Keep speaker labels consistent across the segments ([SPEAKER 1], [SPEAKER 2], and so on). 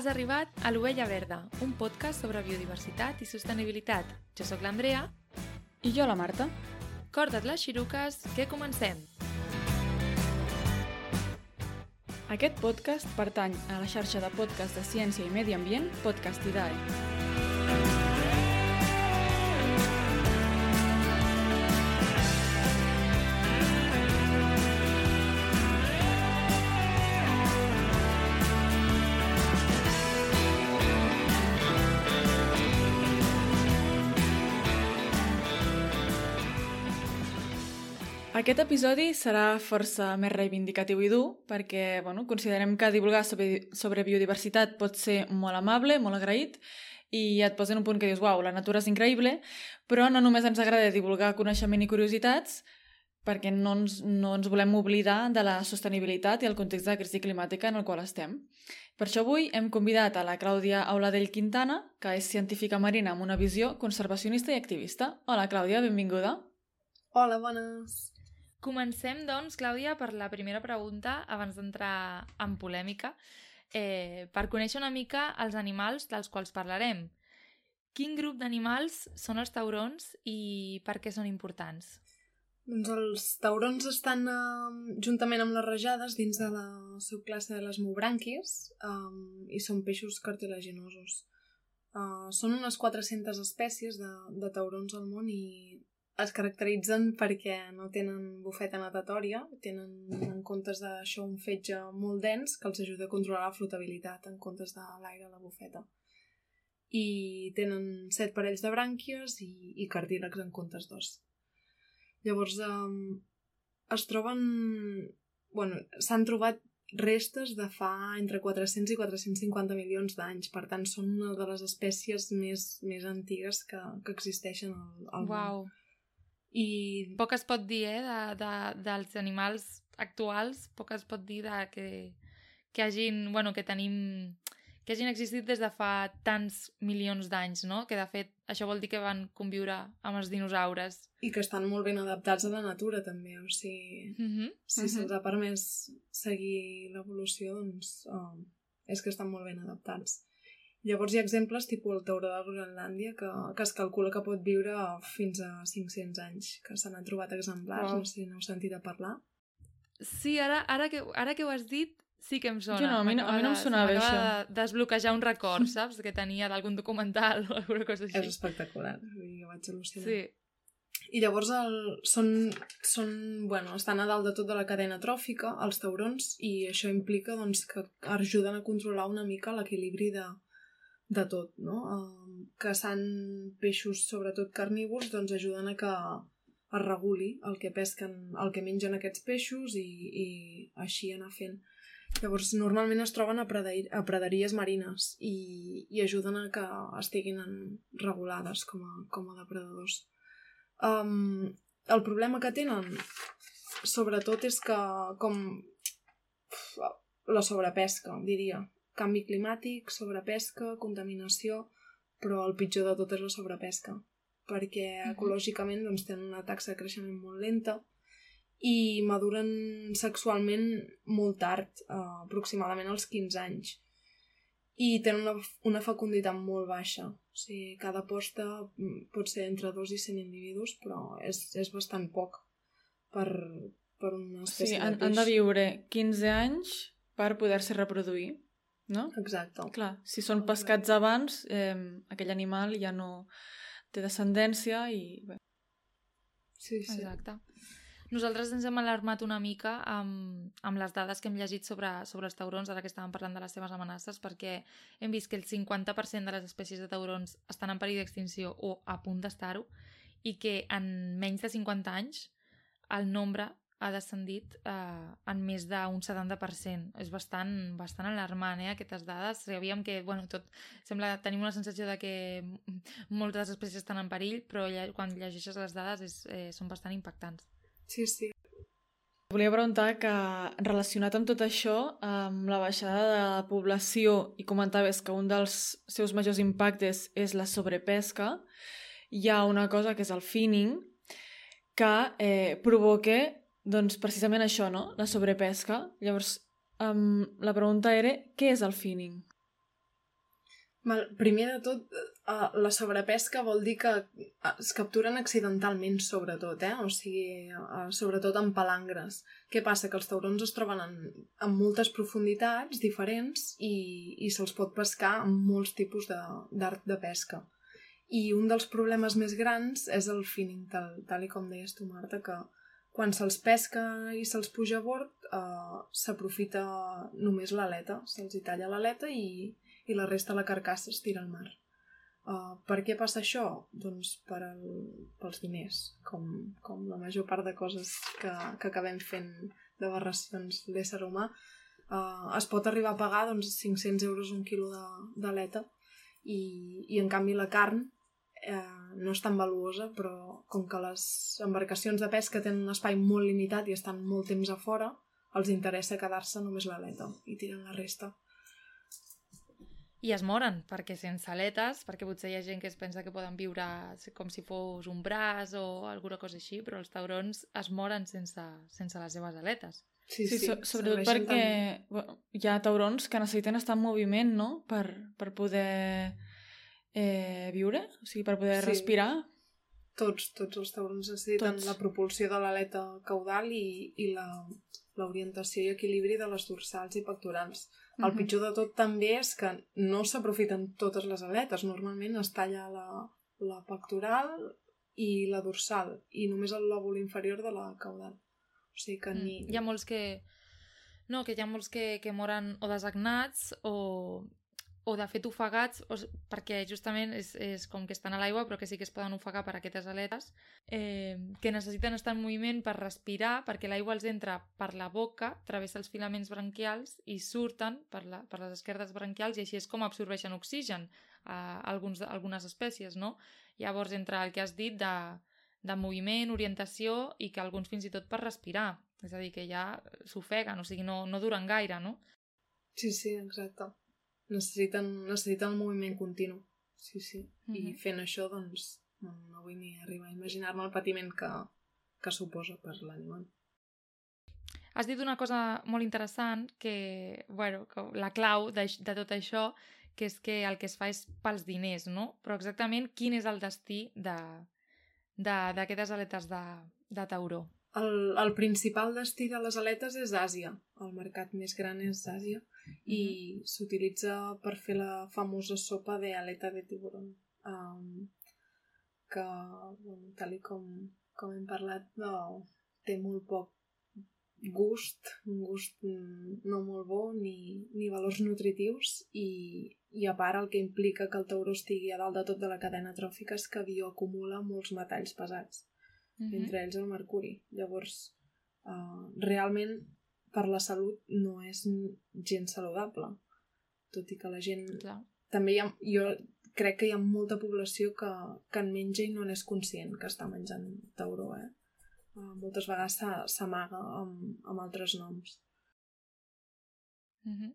[SPEAKER 1] Has arribat a l'Ovella Verda, un podcast sobre biodiversitat i sostenibilitat. Jo sóc l'Andrea.
[SPEAKER 2] I jo, la Marta.
[SPEAKER 1] Corda't les xiruques, que comencem!
[SPEAKER 2] Aquest podcast pertany a la xarxa de podcast de ciència i medi ambient Podcastidae. Aquest episodi serà força més reivindicatiu i dur perquè bueno, considerem que divulgar sobre, sobre biodiversitat pot ser molt amable, molt agraït i et posen un punt que dius, uau, la natura és increïble, però no només ens agrada divulgar coneixement i curiositats perquè no ens, no ens volem oblidar de la sostenibilitat i el context de crisi climàtica en el qual estem. Per això avui hem convidat a la Clàudia Auladell Quintana, que és científica marina amb una visió conservacionista i activista. Hola, Clàudia, benvinguda.
[SPEAKER 3] Hola, bones.
[SPEAKER 1] Comencem, doncs, Clàudia, per la primera pregunta, abans d'entrar en polèmica, eh, per conèixer una mica els animals dels quals parlarem. Quin grup d'animals són els taurons i per què són importants?
[SPEAKER 3] Doncs els taurons estan eh, juntament amb les rajades dins de la subclasse de les mobrànquies eh, i són peixos cartilaginosos. Uh, són unes 400 espècies de, de taurons al món i es caracteritzen perquè no tenen bufeta natatòria, tenen en comptes d'això un fetge molt dens que els ajuda a controlar la flotabilitat en comptes de l'aire a la bufeta. I tenen set parells de brànquies i, i cartílegs en comptes dos. Llavors, eh, es troben... Bueno, s'han trobat restes de fa entre 400 i 450 milions d'anys. Per tant, són una de les espècies més, més antigues que, que existeixen al, al
[SPEAKER 1] wow.
[SPEAKER 3] món.
[SPEAKER 1] I poc es pot dir, eh, de, de, dels animals actuals, poc es pot dir de que, que hagin, bueno, que tenim que hagin existit des de fa tants milions d'anys, no? Que de fet això vol dir que van conviure amb els dinosaures.
[SPEAKER 3] I que estan molt ben adaptats a la natura també, o sigui,
[SPEAKER 1] mm -hmm.
[SPEAKER 3] si mm -hmm. se'ls ha permès seguir l'evolució, doncs oh, és que estan molt ben adaptats. Llavors hi ha exemples tipus el tauró de Groenlàndia que, que es calcula que pot viure fins a 500 anys, que se n'han trobat exemplars, wow. no sé si n'heu sentit a parlar.
[SPEAKER 1] Sí, ara, ara, que, ara que ho has dit, sí que em sona.
[SPEAKER 2] Jo no, a mi no, a mi no em sonava
[SPEAKER 1] això. de desbloquejar un record, saps? Que tenia d'algun documental o alguna cosa així.
[SPEAKER 3] És espectacular, jo vaig al·lucinar.
[SPEAKER 1] Sí.
[SPEAKER 3] I llavors el, són, són, bueno, estan a dalt de tota la cadena tròfica, els taurons, i això implica doncs, que ajuden a controlar una mica l'equilibri de, de tot, no? Um, caçant peixos, sobretot carnívors, doncs ajuden a que es reguli el que pesquen, el que mengen aquests peixos i, i així anar fent. Llavors, normalment es troben a, prader, a praderies marines i, i ajuden a que estiguin en, regulades com a, com a depredadors. Um, el problema que tenen, sobretot, és que com la sobrepesca, diria canvi climàtic, sobrepesca, contaminació, però el pitjor de tot és la sobrepesca, perquè ecològicament doncs, tenen una taxa de creixement molt lenta i maduren sexualment molt tard, eh, aproximadament als 15 anys. I tenen una, una fecunditat molt baixa. O sigui, cada posta mm, pot ser entre 2 i 100 individus, però és, és bastant poc per, per una espècie
[SPEAKER 2] sí,
[SPEAKER 3] han,
[SPEAKER 2] de peix. han de viure 15 anys per poder-se reproduir no?
[SPEAKER 3] Exacte.
[SPEAKER 2] Clar, si són pescats abans, eh, aquell animal ja no té descendència i... Bé.
[SPEAKER 3] Sí, sí.
[SPEAKER 1] Exacte. Nosaltres ens hem alarmat una mica amb, amb les dades que hem llegit sobre, sobre els taurons, ara que estàvem parlant de les seves amenaces, perquè hem vist que el 50% de les espècies de taurons estan en perill d'extinció o a punt d'estar-ho, i que en menys de 50 anys el nombre ha descendit eh, en més d'un 70%. És bastant, bastant alarmant, eh, aquestes dades. Sabíem que, bueno, tot... Sembla, tenim una sensació de que moltes espècies estan en perill, però quan llegeixes les dades és, eh, són bastant impactants.
[SPEAKER 3] Sí, sí.
[SPEAKER 2] Volia preguntar que, relacionat amb tot això, amb la baixada de la població, i comentaves que un dels seus majors impactes és la sobrepesca, hi ha una cosa que és el finning, que eh, provoca doncs precisament això, no? La sobrepesca. Llavors, um, la pregunta era, què és el finning?
[SPEAKER 3] Mal, primer de tot, uh, la sobrepesca vol dir que es capturen accidentalment, sobretot, eh? O sigui, uh, sobretot en palangres. Què passa? Que els taurons es troben en, en moltes profunditats diferents i, i se'ls pot pescar amb molts tipus d'art de, de pesca. I un dels problemes més grans és el finning, tal, tal i com deies tu, Marta, que quan se'ls pesca i se'ls puja a bord, uh, s'aprofita només l'aleta, se'ls hi talla l'aleta i, i la resta de la carcassa es tira al mar. Uh, per què passa això? Doncs per el, pels diners, com, com la major part de coses que, que acabem fent d'aberracions l'ésser humà. Uh, es pot arribar a pagar doncs, 500 euros un quilo d'aleta i, i en canvi la carn eh, no és tan valuosa, però com que les embarcacions de pesca tenen un espai molt limitat i estan molt temps a fora, els interessa quedar-se només l'aleta i tiren la resta
[SPEAKER 1] i es moren, perquè sense aletes, perquè potser hi ha gent que es pensa que poden viure com si fos un braç o alguna cosa així, però els taurons es moren sense, sense les seves aletes.
[SPEAKER 2] Sí, sí, sí so sobretot perquè tant... hi ha taurons que necessiten estar en moviment, no?, per, per poder eh, viure, o sigui, per poder sí. respirar.
[SPEAKER 3] Tots, tots els taurons necessiten tots. la propulsió de l'aleta caudal i, i la l'orientació i equilibri de les dorsals i pectorals. El uh -huh. pitjor de tot també és que no s'aprofiten totes les aletes. Normalment es talla la, la pectoral i la dorsal i només el lòbul inferior de la caudal. O sigui que mm. ni...
[SPEAKER 1] Hi ha molts que... No, que hi ha molts que, que moren o desagnats o o de fet ofegats, o, perquè justament és, és com que estan a l'aigua però que sí que es poden ofegar per aquestes aletes, eh, que necessiten estar en moviment per respirar, perquè l'aigua els entra per la boca, travessa els filaments branquials i surten per, la, per les esquerdes branquials i així és com absorbeixen oxigen a alguns, algunes espècies, no? Llavors, entre el que has dit de, de moviment, orientació i que alguns fins i tot per respirar, és a dir, que ja s'ofeguen, o sigui, no, no duren gaire, no?
[SPEAKER 3] Sí, sí, exacte necessiten, necessiten el moviment continu. Sí, sí. Mm -hmm. I mhm. fent això, doncs, no, no vull ni arribar a imaginar-me el patiment que, que suposa per l'animal.
[SPEAKER 1] Has dit una cosa molt interessant, que, bueno, que la clau de, de tot això, que és que el que es fa és pels diners, no? Però exactament quin és el destí d'aquestes de, aletes de, de tauró?
[SPEAKER 3] El, el principal destí de les aletes és Àsia. El mercat més gran és Àsia i mm -hmm. s'utilitza per fer la famosa sopa de aleta de tiburón um, que, bueno, tal com, com hem parlat, no, té molt poc gust, un gust no molt bo ni, ni valors nutritius i, i a part el que implica que el tauró estigui a dalt de tot de la cadena tròfica és que bioacumula molts metalls pesats, mm -hmm. entre ells el mercuri. Llavors, uh, realment per la salut no és gens saludable. Tot i que la gent... Clar. També hi ha, jo crec que hi ha molta població que, que en menja i no n'és conscient que està menjant tauró, eh? Uh, moltes vegades s'amaga amb, amb altres noms.
[SPEAKER 1] Mm -hmm.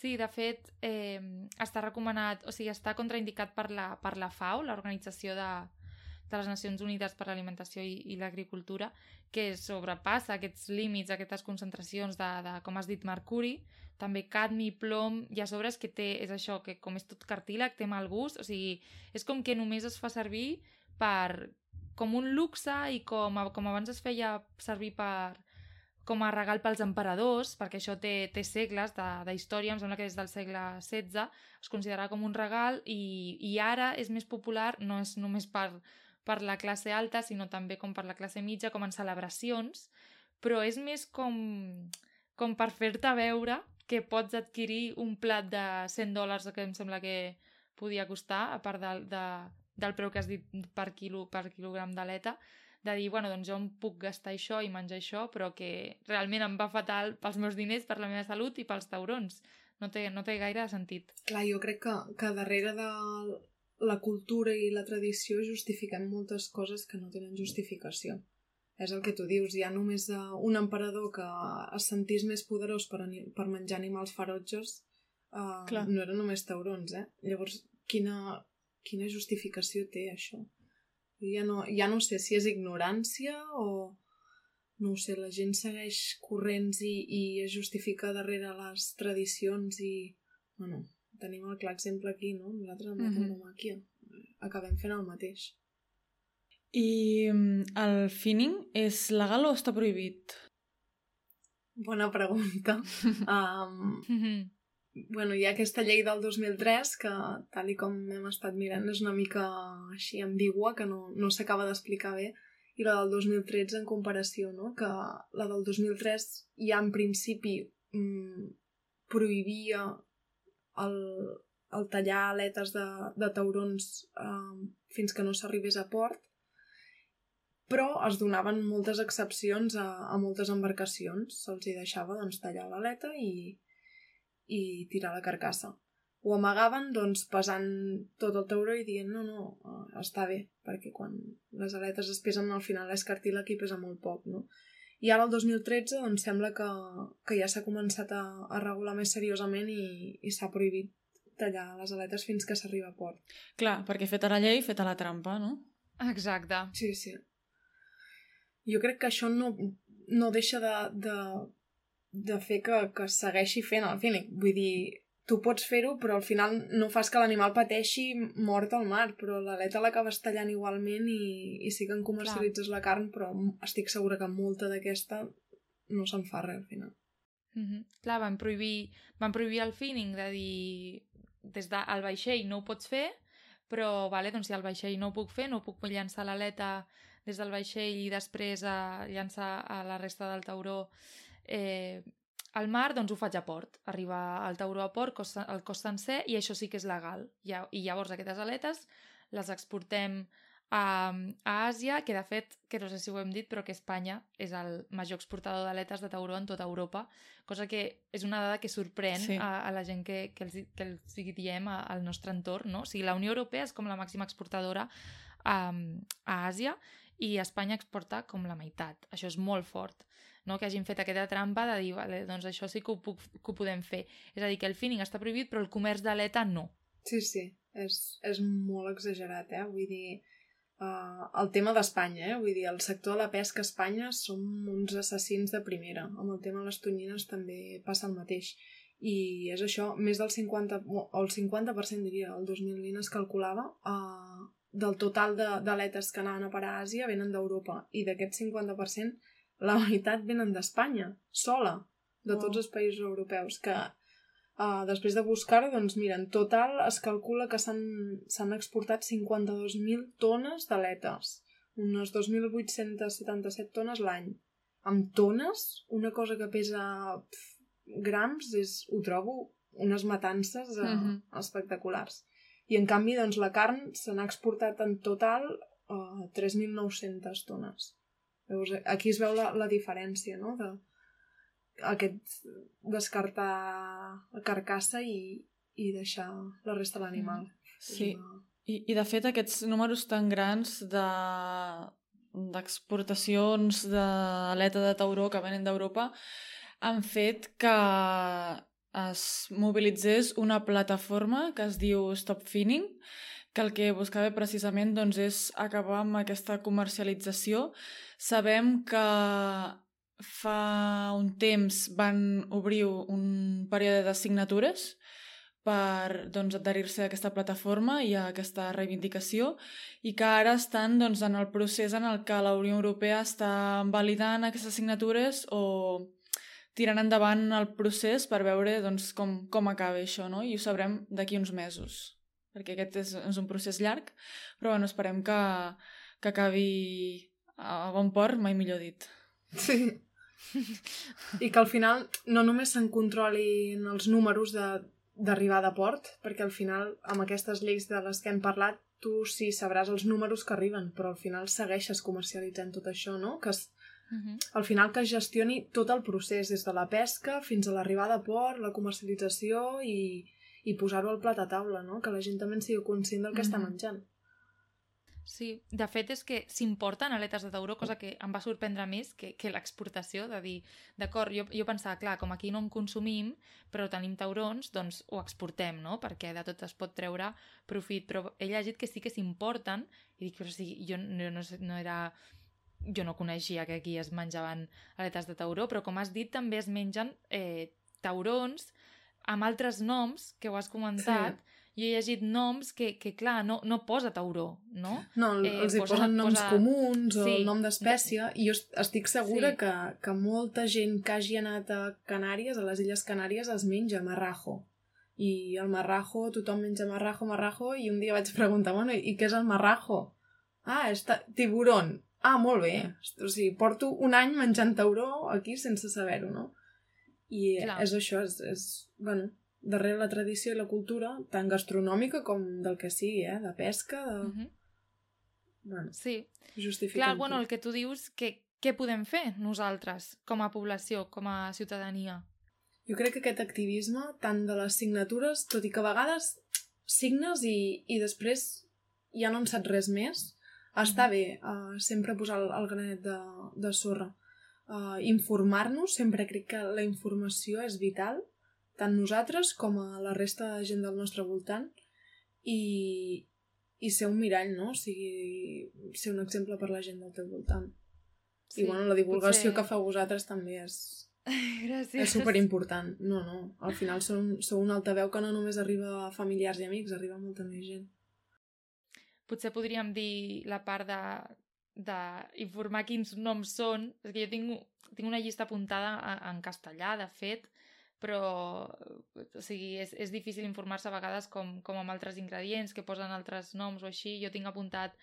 [SPEAKER 1] Sí, de fet, eh, està recomanat, o sigui, està contraindicat per la, per la FAO, l'Organització de, de les Nacions Unides per l'Alimentació i, i l'Agricultura, que sobrepassa aquests límits, aquestes concentracions de, de, com has dit, mercuri, també cadmi, plom, i a sobre és que té, és això, que com és tot cartílag, té mal gust, o sigui, és com que només es fa servir per, com un luxe i com, com abans es feia servir per, com a regal pels emperadors, perquè això té, té segles d'història, em sembla que des del segle XVI es considera com un regal i, i ara és més popular, no és només per, per la classe alta, sinó també com per la classe mitja, com en celebracions, però és més com, com per fer-te veure que pots adquirir un plat de 100 dòlars que em sembla que podia costar, a part de, de, del preu que has dit per, quilo, per quilogram d'aleta, de dir, bueno, doncs jo em puc gastar això i menjar això, però que realment em va fatal pels meus diners, per la meva salut i pels taurons. No té, no té gaire sentit.
[SPEAKER 3] Clar, jo crec que, que darrere de, la cultura i la tradició justifiquem moltes coses que no tenen justificació. És el que tu dius, hi ha només uh, un emperador que es sentís més poderós per, per menjar animals ferotges, uh, no eren només taurons, eh? Llavors, quina, quina justificació té això? Ja no, ja no sé si és ignorància o no sé, la gent segueix corrents i, i es justifica darrere les tradicions i... Bueno, tenim el clar exemple aquí, no? Nosaltres amb la
[SPEAKER 2] Mhm.
[SPEAKER 3] tauromàquia acabem fent el mateix.
[SPEAKER 2] I mm, el finning és legal o està prohibit?
[SPEAKER 3] Bona pregunta. um,
[SPEAKER 1] Mhm.
[SPEAKER 3] bueno, hi ha aquesta llei del 2003 que, tal i com hem estat mirant, és una mica així ambigua, que no, no s'acaba d'explicar bé, i la del 2013 en comparació, no? que la del 2003 ja en principi mm, prohibia el, el tallar aletes de, de taurons eh, fins que no s'arribés a port, però es donaven moltes excepcions a, a moltes embarcacions. Se'ls hi deixava doncs, tallar l'aleta i, i tirar la carcassa. Ho amagaven doncs, pesant tot el tauró i dient no, no, eh, està bé, perquè quan les aletes es pesen al final és cartílag i pesa molt poc, no? I ara el 2013 doncs, sembla que, que ja s'ha començat a, a regular més seriosament i, i s'ha prohibit tallar les aletes fins que s'arriba a port.
[SPEAKER 2] Clar, perquè feta la llei, feta la trampa, no?
[SPEAKER 1] Exacte.
[SPEAKER 3] Sí, sí. Jo crec que això no, no deixa de, de, de fer que, que segueixi fent el fínic. Vull dir, tu pots fer-ho, però al final no fas que l'animal pateixi mort al mar, però l'aleta l'acabes tallant igualment i, i sí que en comercialitzes la carn, però estic segura que molta d'aquesta no se'n fa res al final.
[SPEAKER 1] Mm -hmm. Clar, van prohibir, van prohibir el finning de dir des del vaixell no ho pots fer, però vale, doncs si al vaixell no ho puc fer, no puc llançar l'aleta des del vaixell i després a llançar a la resta del tauró eh, al mar, doncs ho faig a port. Arriba al tauró a port, cos, el cos sencer, i això sí que és legal. I, I llavors aquestes aletes les exportem a, a Àsia, que de fet, que no sé si ho hem dit, però que Espanya és el major exportador d'aletes de tauró en tota Europa, cosa que és una dada que sorprèn
[SPEAKER 2] Sí.
[SPEAKER 1] a, a la gent que, que, els, que els diem a- al nostre entorn, no? O sigui, la Unió Europea és com la màxima exportadora a, a Àsia i Espanya exporta com la meitat. Això és molt fort no? que hagin fet aquesta trampa de dir, vale, doncs això sí que ho, puc, que ho podem fer. És a dir, que el finning està prohibit, però el comerç d'aleta no.
[SPEAKER 3] Sí, sí, és, és molt exagerat, eh? Vull dir, uh, el tema d'Espanya, eh? Vull dir, el sector de la pesca a Espanya som uns assassins de primera. Amb el tema de les tonyines també passa el mateix. I és això, més del 50, o el 50% diria, el 2020 es calculava, uh, del total d'aletes que anaven a parar a Àsia venen d'Europa. I d'aquest 50%, la meitat venen d'Espanya, sola, de tots
[SPEAKER 1] Oh.
[SPEAKER 3] els països europeus, que Uh, després de buscar, doncs mira, en total es calcula que s'han exportat 52.000 tones d'aletes, unes 2.877 tones l'any. Amb tones, una cosa que pesa pf, grams, és, ho trobo unes matances uh,
[SPEAKER 2] Mhm.
[SPEAKER 3] espectaculars. I en canvi, doncs, la carn se n'ha exportat en total uh, 3.900 tones. Llavors, aquí es veu la, la diferència, no?, de aquest descartar la carcassa i, i deixar la resta de l'animal.
[SPEAKER 2] Sí.
[SPEAKER 3] És una-
[SPEAKER 2] I, I de fet aquests números tan grans de d'exportacions d'aleta de tauró que venen d'Europa han fet que es mobilitzés una plataforma que es diu Stop Finning, que el que buscava precisament doncs, és acabar amb aquesta comercialització. Sabem que fa un temps van obrir un període de signatures per doncs, adherir-se a aquesta plataforma i a aquesta reivindicació i que ara estan doncs, en el procés en el que la Unió Europea està validant aquestes signatures o tirant endavant el procés per veure doncs, com, com acaba això, no? I ho sabrem d'aquí uns mesos, perquè aquest és, és un procés llarg, però bueno, esperem que, que acabi a bon port, mai millor dit.
[SPEAKER 3] Sí. I que al final no només se'n controlin els números de d'arribada a port, perquè al final, amb aquestes lleis de les que hem parlat, tu sí sabràs els números que arriben, però al final segueixes comercialitzant tot això, no? Que es,
[SPEAKER 1] Uh -huh.
[SPEAKER 3] al final que es gestioni tot el procés, des de la pesca fins a l'arribada a port, la comercialització i, i posar-ho al plat a taula, no? Que la gent també en sigui conscient del que està
[SPEAKER 2] Mhm.
[SPEAKER 3] menjant.
[SPEAKER 1] Sí, de fet és que s'importen aletes de tauró, cosa que em va sorprendre més que, que l'exportació, de dir, d'acord, jo, jo pensava, clar, com aquí no en consumim, però tenim taurons, doncs ho exportem, no? Perquè de tot es pot treure profit, però he llegit que sí que s'importen, i dic, però sí, jo no, no, no era... Jo no coneixia que aquí es menjaven aletes de tauró, però com has dit, també es mengen eh, taurons amb altres noms, que ho has comentat, sí. jo he llegit noms que, que clar, no, no posa tauró, no?
[SPEAKER 3] No, eh, els hi posen, posen noms posa... comuns o sí. nom d'espècie i jo estic segura sí. que, que molta gent que hagi anat a Canàries, a les Illes Canàries, es menja marrajo. I el marrajo, tothom menja marrajo, marrajo, i un dia vaig preguntar, bueno, i què és el marrajo? Ah, és tiburon. Ah, molt bé. O sigui, porto un any menjant tauró aquí sense saber-ho, no? I Clar. és això, és, és, bueno, darrere la tradició i la cultura, tant gastronòmica com del que sigui, eh? De pesca, de... Uh -huh.
[SPEAKER 1] Bueno, sí. Clar, bueno, el que tu dius, que, què podem fer nosaltres, com a població, com a ciutadania?
[SPEAKER 3] Jo crec que aquest activisme, tant de les signatures, tot i que a vegades signes i, i després ja no en saps res més, està bé uh, sempre posar el, el granet de, de sorra uh, informar-nos, sempre crec que la informació és vital, tant nosaltres com a la resta de gent del nostre voltant, i, i ser un mirall, no? O sigui, ser un exemple per la gent del teu voltant. Sí, I bueno, la divulgació potser... que fa vosaltres també és,
[SPEAKER 1] Gràcies.
[SPEAKER 3] És superimportant. No, no. Al final sou, sou un altaveu que no només arriba a familiars i amics, arriba a molta més gent.
[SPEAKER 1] Potser podríem dir la part de d'informar quins noms són, perquè jo tinc, tinc una llista apuntada en castellà, de fet, però o sigui, és, és difícil informar-se a vegades com, com amb altres ingredients, que posen altres noms o així. Jo tinc apuntat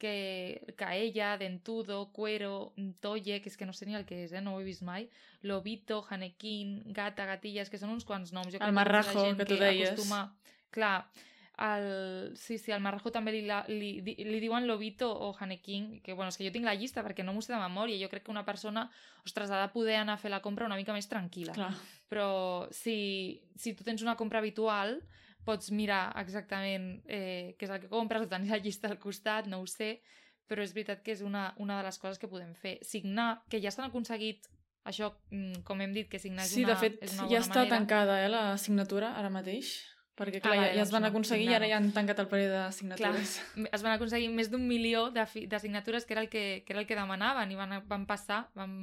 [SPEAKER 1] que caella, dentudo, cuero, tolle, que és que no sé ni el que és, eh? no ho he vist mai, lobito, janequín, gata, gatilles, que són uns quants noms. Jo
[SPEAKER 2] el marrajo, que, que tu deies. Acostuma...
[SPEAKER 1] Clar, el, sí, sí, al Marrajo també li, li, li, li diuen Lobito o Haneking, que bueno, és que jo tinc la llista perquè no m'ho sé de memòria, jo crec que una persona, ostres, ha de poder anar a fer la compra una mica més tranquil·la.
[SPEAKER 2] Clar.
[SPEAKER 1] Però si, si tu tens una compra habitual, pots mirar exactament eh, què és el que compres o tenir la llista al costat, no ho sé, però és veritat que és una, una de les coses que podem fer. Signar, que ja s'han aconseguit això, mm, com hem dit, que signar és
[SPEAKER 2] sí,
[SPEAKER 1] una,
[SPEAKER 2] de fet,
[SPEAKER 1] una
[SPEAKER 2] ja està manera. tancada eh, la signatura ara mateix. Perquè, clar, ah, ja, ja es van aconseguir i ara ja han tancat el període de signatures.
[SPEAKER 1] Clar, es van aconseguir més d'un milió de, de signatures, que era el que, que era el que demanaven, i van, van passar, van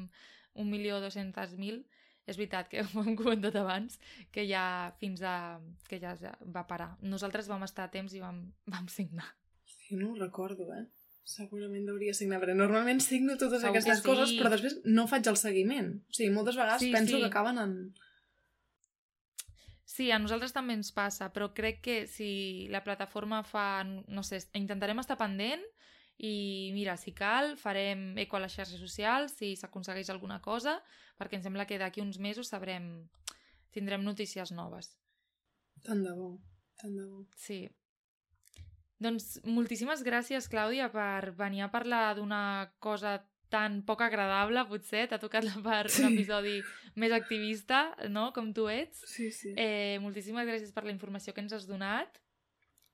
[SPEAKER 1] un milió dos-centes mil. És veritat que ho hem comentat abans, que ja fins a... que ja va parar. Nosaltres vam estar a temps i vam, vam signar.
[SPEAKER 3] Sí, no ho recordo, eh? Segurament hauria signar, perquè normalment signo totes Segur aquestes sí. coses, però després no faig el seguiment. O sigui, moltes vegades sí, penso sí. que acaben en
[SPEAKER 1] Sí, a nosaltres també ens passa, però crec que si la plataforma fa, no sé, intentarem estar pendent i mira, si cal, farem eco a les xarxes socials si s'aconsegueix alguna cosa, perquè em sembla que d'aquí uns mesos sabrem, tindrem notícies noves.
[SPEAKER 3] Tant de bo, tant de bo.
[SPEAKER 1] Sí. Doncs moltíssimes gràcies, Clàudia, per venir a parlar d'una cosa tan poc agradable, potser, t'ha tocat la part sí. un episodi més activista, no?, com tu ets.
[SPEAKER 3] Sí, sí.
[SPEAKER 1] Eh, moltíssimes gràcies per la informació que ens has donat.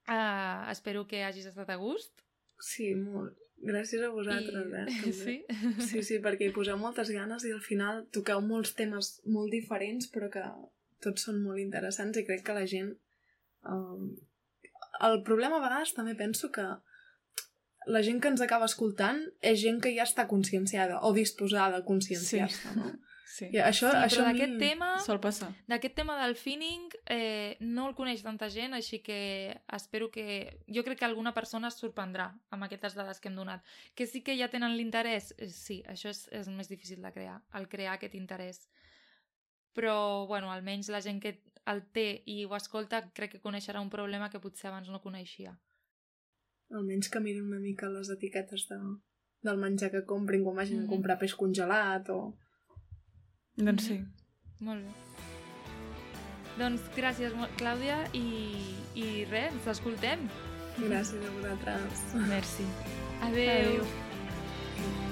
[SPEAKER 1] Uh, espero que hagis estat a gust.
[SPEAKER 3] Sí, molt. Gràcies a vosaltres, I... eh?
[SPEAKER 1] També. Sí?
[SPEAKER 3] Sí, sí, perquè hi poseu moltes ganes i al final toqueu molts temes molt diferents, però que tots són molt interessants i crec que la gent... Um... El problema a vegades també penso que la gent que ens acaba escoltant és gent que ja està conscienciada o disposada a conscienciar-se, sí. no?
[SPEAKER 2] Sí,
[SPEAKER 3] I això,
[SPEAKER 1] sí
[SPEAKER 3] això
[SPEAKER 1] però d'aquest tema...
[SPEAKER 2] Sol passar.
[SPEAKER 1] D'aquest tema del finning eh, no el coneix tanta gent, així que espero que... Jo crec que alguna persona es sorprendrà amb aquestes dades que hem donat. Que sí que ja tenen l'interès, eh, sí, això és, és més difícil de crear, el crear aquest interès. Però, bueno, almenys la gent que el té i ho escolta crec que coneixerà un problema que potser abans no coneixia
[SPEAKER 3] almenys que mirin una mica les etiquetes de, del menjar que comprin quan vagin mm -hmm. a comprar peix congelat o...
[SPEAKER 2] Doncs sí.
[SPEAKER 1] Molt bé. Doncs gràcies, Clàudia, i, i res, ens escoltem.
[SPEAKER 3] Gràcies a vosaltres.
[SPEAKER 1] Merci. Adéu. Adéu.